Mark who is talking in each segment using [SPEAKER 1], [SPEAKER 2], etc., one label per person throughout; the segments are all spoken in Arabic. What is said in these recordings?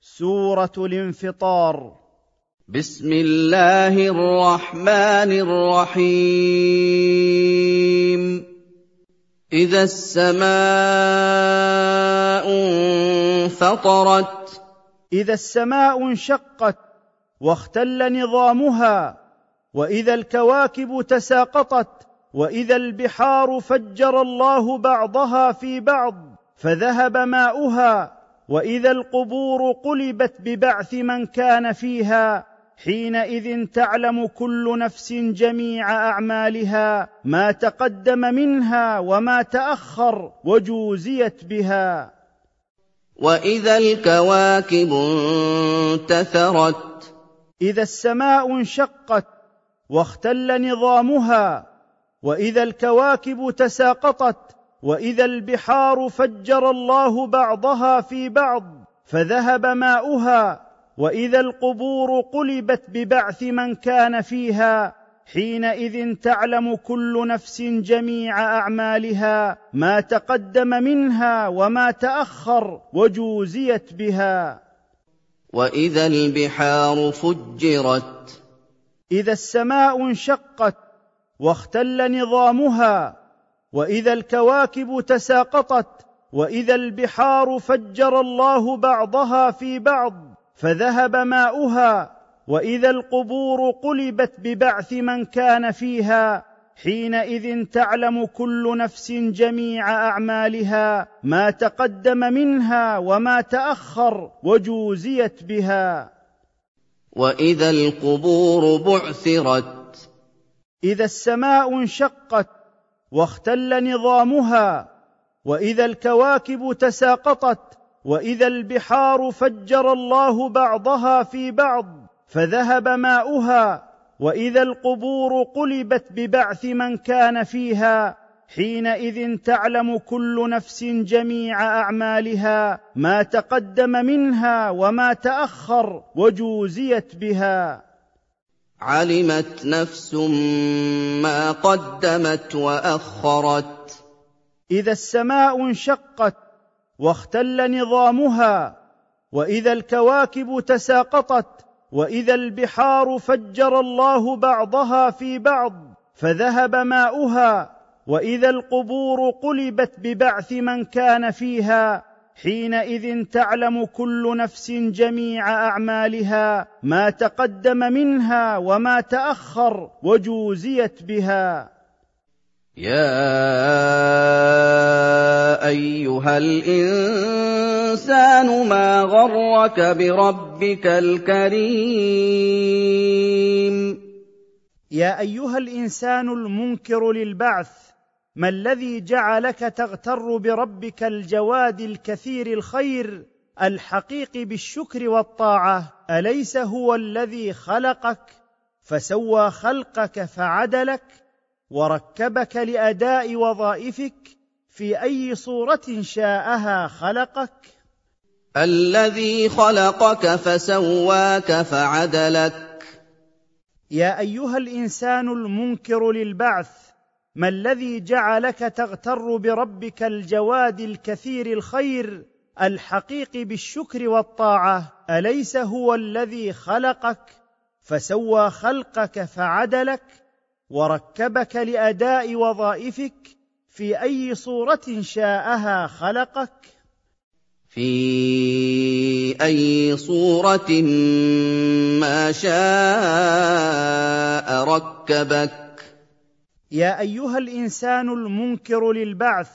[SPEAKER 1] سورة الانفطار.
[SPEAKER 2] بسم الله الرحمن الرحيم. إذا السماء انفطرت
[SPEAKER 1] إذا السماء انشقت واختل نظامها وإذا الكواكب تساقطت وإذا البحار فجر الله بعضها في بعض فذهب ماؤها وإذا القبور قلبت ببعث من كان فيها حينئذ تعلم كل نفس جميع أعمالها ما تقدم منها وما تأخر وجوزيت بها.
[SPEAKER 2] وإذا الكواكب انتثرت
[SPEAKER 1] إذا السماء انشقت واختل نظامها وإذا الكواكب تساقطت وإذا البحار فجر الله بعضها في بعض فذهب ماؤها وإذا القبور قلبت ببعث من كان فيها حينئذ تعلم كل نفس جميع أعمالها ما تقدم منها وما تأخر وجوزيت بها.
[SPEAKER 2] وإذا البحار فجرت.
[SPEAKER 1] إذا السماء انشقت واختل نظامها وإذا الكواكب تساقطت وإذا البحار فجر الله بعضها في بعض فذهب ماؤها وإذا القبور قلبت ببعث من كان فيها حينئذ تعلم كل نفس جميع أعمالها ما تقدم منها وما تأخر وجوزيت بها.
[SPEAKER 2] وإذا القبور بعثرت.
[SPEAKER 1] إذا السماء انشقت واختل نظامها وإذا الكواكب تساقطت وإذا البحار فجر الله بعضها في بعض فذهب ماؤها وإذا القبور قلبت ببعث من كان فيها حينئذ تعلم كل نفس جميع أعمالها ما تقدم منها وما تأخر وجوزيت بها.
[SPEAKER 2] علمت نفس ما قدمت واخرت
[SPEAKER 1] إذا السماء انشقت واختل نظامها وإذا الكواكب تساقطت وإذا البحار فجر الله بعضها في بعض فذهب ماؤها وإذا القبور قلبت ببعث من كان فيها حينئذ تعلم كل نفس جميع أعمالها ما تقدم منها وما تأخر وجوزيت بها.
[SPEAKER 2] يا أيها الإنسان ما غرك بربك الكريم؟
[SPEAKER 1] يا أيها الإنسان المنكر للبعث ما الذي جعلك تغتر بربك الجواد الكثير الخير الحقيق بالشكر والطاعة؟ أليس هو الذي خلقك فسوى خلقك فعدلك وركبك لأداء وظائفك في أي صورة شاءها خلقك؟
[SPEAKER 2] الذي خلقك فسواك فعدلك.
[SPEAKER 1] يا أيها الإنسان المنكر للبعث ما الذي جعلك تغتر بربك الجواد الكثير الخير الحقيق بالشكر والطاعة؟ أليس هو الذي خلقك فسوى خلقك فعدلك وركبك لأداء وظائفك في أي صورة شاءها خلقك؟
[SPEAKER 2] في أي صورة ما شاء ركبك
[SPEAKER 1] يا أيها الإنسان المنكر للبعث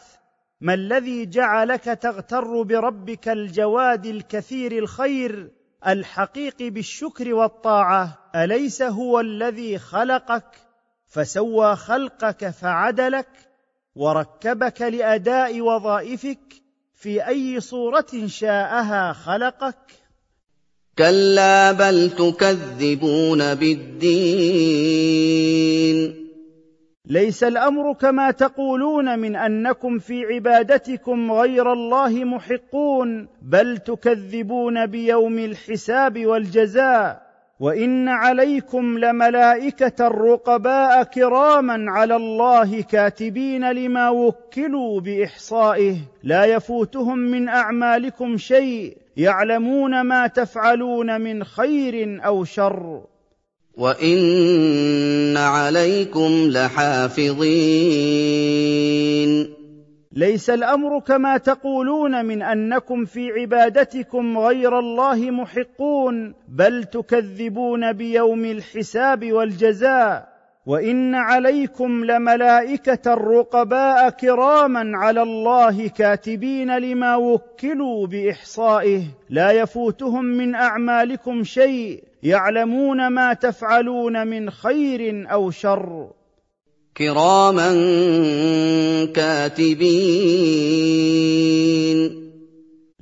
[SPEAKER 1] ما الذي جعلك تغتر بربك الجواد الكثير الخير الحقيق بالشكر والطاعة؟ أليس هو الذي خلقك؟ فسوى خلقك فعدلك وركبك لأداء وظائفك في أي صورة شاءها خلقك؟
[SPEAKER 2] كلا بل تكذبون بالدين.
[SPEAKER 1] ليس الأمر كما تقولون من أنكم في عبادتكم غير الله محقون بل تكذبون بيوم الحساب والجزاء وإن عليكم لملائكة رقباء كراما على الله كاتبين لما وكلوا بإحصائه لا يفوتهم من أعمالكم شيء يعلمون ما تفعلون من خير أو شر.
[SPEAKER 2] وان عليكم لحافظين
[SPEAKER 1] ليس الأمر كما تقولون من أنكم في عبادتكم غير الله محقون بل تكذبون بيوم الحساب والجزاء. وإن عليكم لملائكة رقباء كراما على الله كاتبين لما وكلوا بإحصائه. لا يفوتهم من أعمالكم شيء. يعلمون ما تفعلون من خير أو شر.
[SPEAKER 2] كراما كاتبين.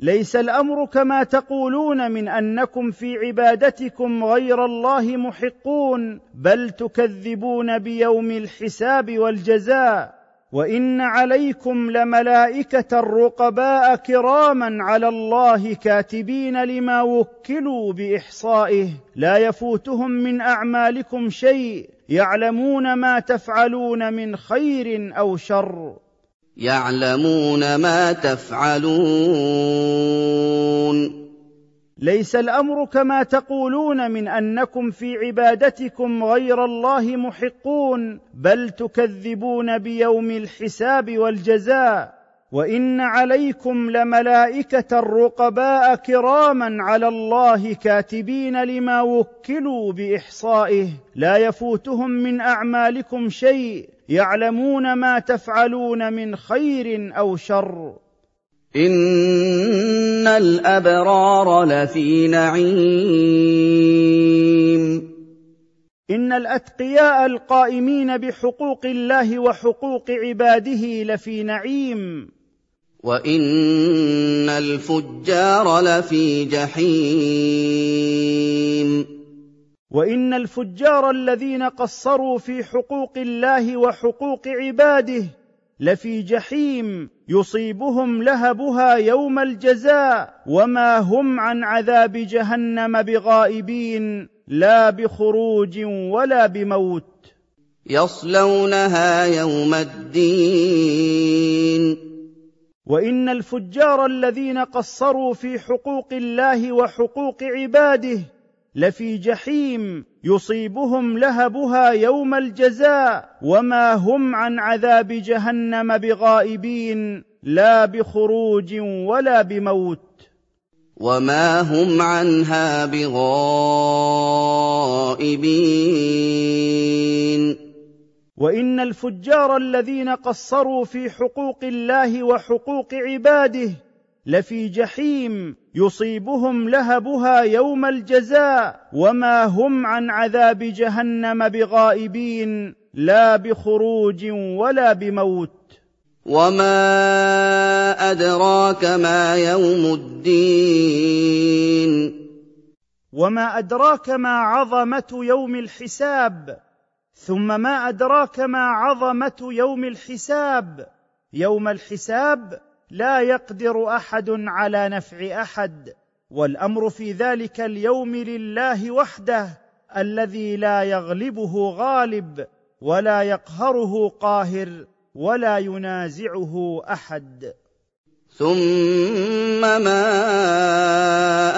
[SPEAKER 1] ليس الأمر كما تقولون من أنكم في عبادتكم غير الله محقون بل تكذبون بيوم الحساب والجزاء. وإن عليكم لملائكة رقباء كراما على الله كاتبين لما وكلوا بإحصائه. لا يفوتهم من أعمالكم شيء يعلمون ما تفعلون من خير أو شر.
[SPEAKER 2] يعلمون ما تفعلون.
[SPEAKER 1] ليس الأمر كما تقولون من أنكم في عبادتكم غير الله محقون بل تكذبون بيوم الحساب والجزاء وإن عليكم لملائكة رقباء كراما على الله كاتبين لما وكلوا بإحصائه لا يفوتهم من أعمالكم شيء يعلمون ما تفعلون من خير أو شر.
[SPEAKER 2] إن الأبرار لفي نعيم.
[SPEAKER 1] إن الأتقياء القائمين بحقوق الله وحقوق عباده لفي نعيم.
[SPEAKER 2] وإن الفجار لفي جحيم.
[SPEAKER 1] وإن الفجار الذين قصروا في حقوق الله وحقوق عباده لفي جحيم يصيبهم لهبها يوم الجزاء وما هم عن عذاب جهنم بغائبين لا بخروج ولا بموت.
[SPEAKER 2] يصلونها يوم الدين.
[SPEAKER 1] وإن الفجار الذين قصروا في حقوق الله وحقوق عباده لفي جحيم يصيبهم لهبها يوم الجزاء وما هم عن عذاب جهنم بغائبين لا بخروج ولا بموت.
[SPEAKER 2] وما هم عنها بغائبين.
[SPEAKER 1] وإن الفجار الذين قصروا في حقوق الله وحقوق عباده لفي جحيم يصيبهم لهبها يوم الجزاء وما هم عن عذاب جهنم بغائبين لا بخروج ولا بموت.
[SPEAKER 2] وما ادراك ما يوم الدين.
[SPEAKER 1] وما ادراك ما عظمه يوم الحساب. ثم ما ادراك ما عظمه يوم الحساب. يوم الحساب لا يقدر أحد على نفع أحد والأمر في ذلك اليوم لله وحده الذي لا يغلبه غالب ولا يقهره قاهر ولا ينازعه أحد.
[SPEAKER 2] ثم ما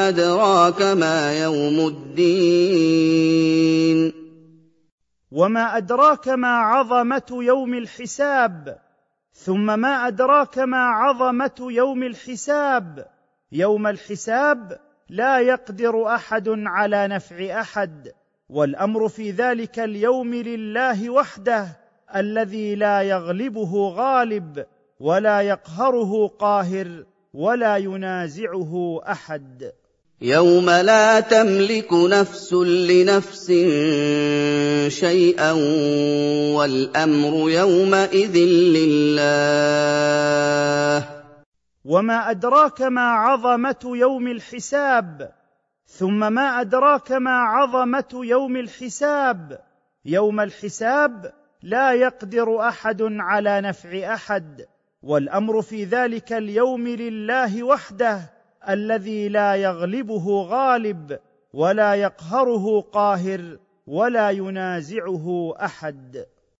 [SPEAKER 2] أدراك ما يوم الدين.
[SPEAKER 1] وما أدراك ما عظمة يوم الحساب. ثم ما أدراك ما عظمة يوم الحساب؟ يوم الحساب لا يقدر أحد على نفع أحد والأمر في ذلك اليوم لله وحده الذي لا يغلبه غالب ولا يقهره قاهر ولا ينازعه أحد.
[SPEAKER 2] يوم لا تملك نفس لنفس شيئا والامر يومئذ لله
[SPEAKER 1] وما ادراك ما عظمه يوم الحساب ثم ما ادراك ما عظمه يوم الحساب يوم الحساب لا يقدر احد على نفع احد والامر في ذلك اليوم لله وحده الذي لا يغلبه غالب ولا يقهره قاهر ولا ينازعه أحد.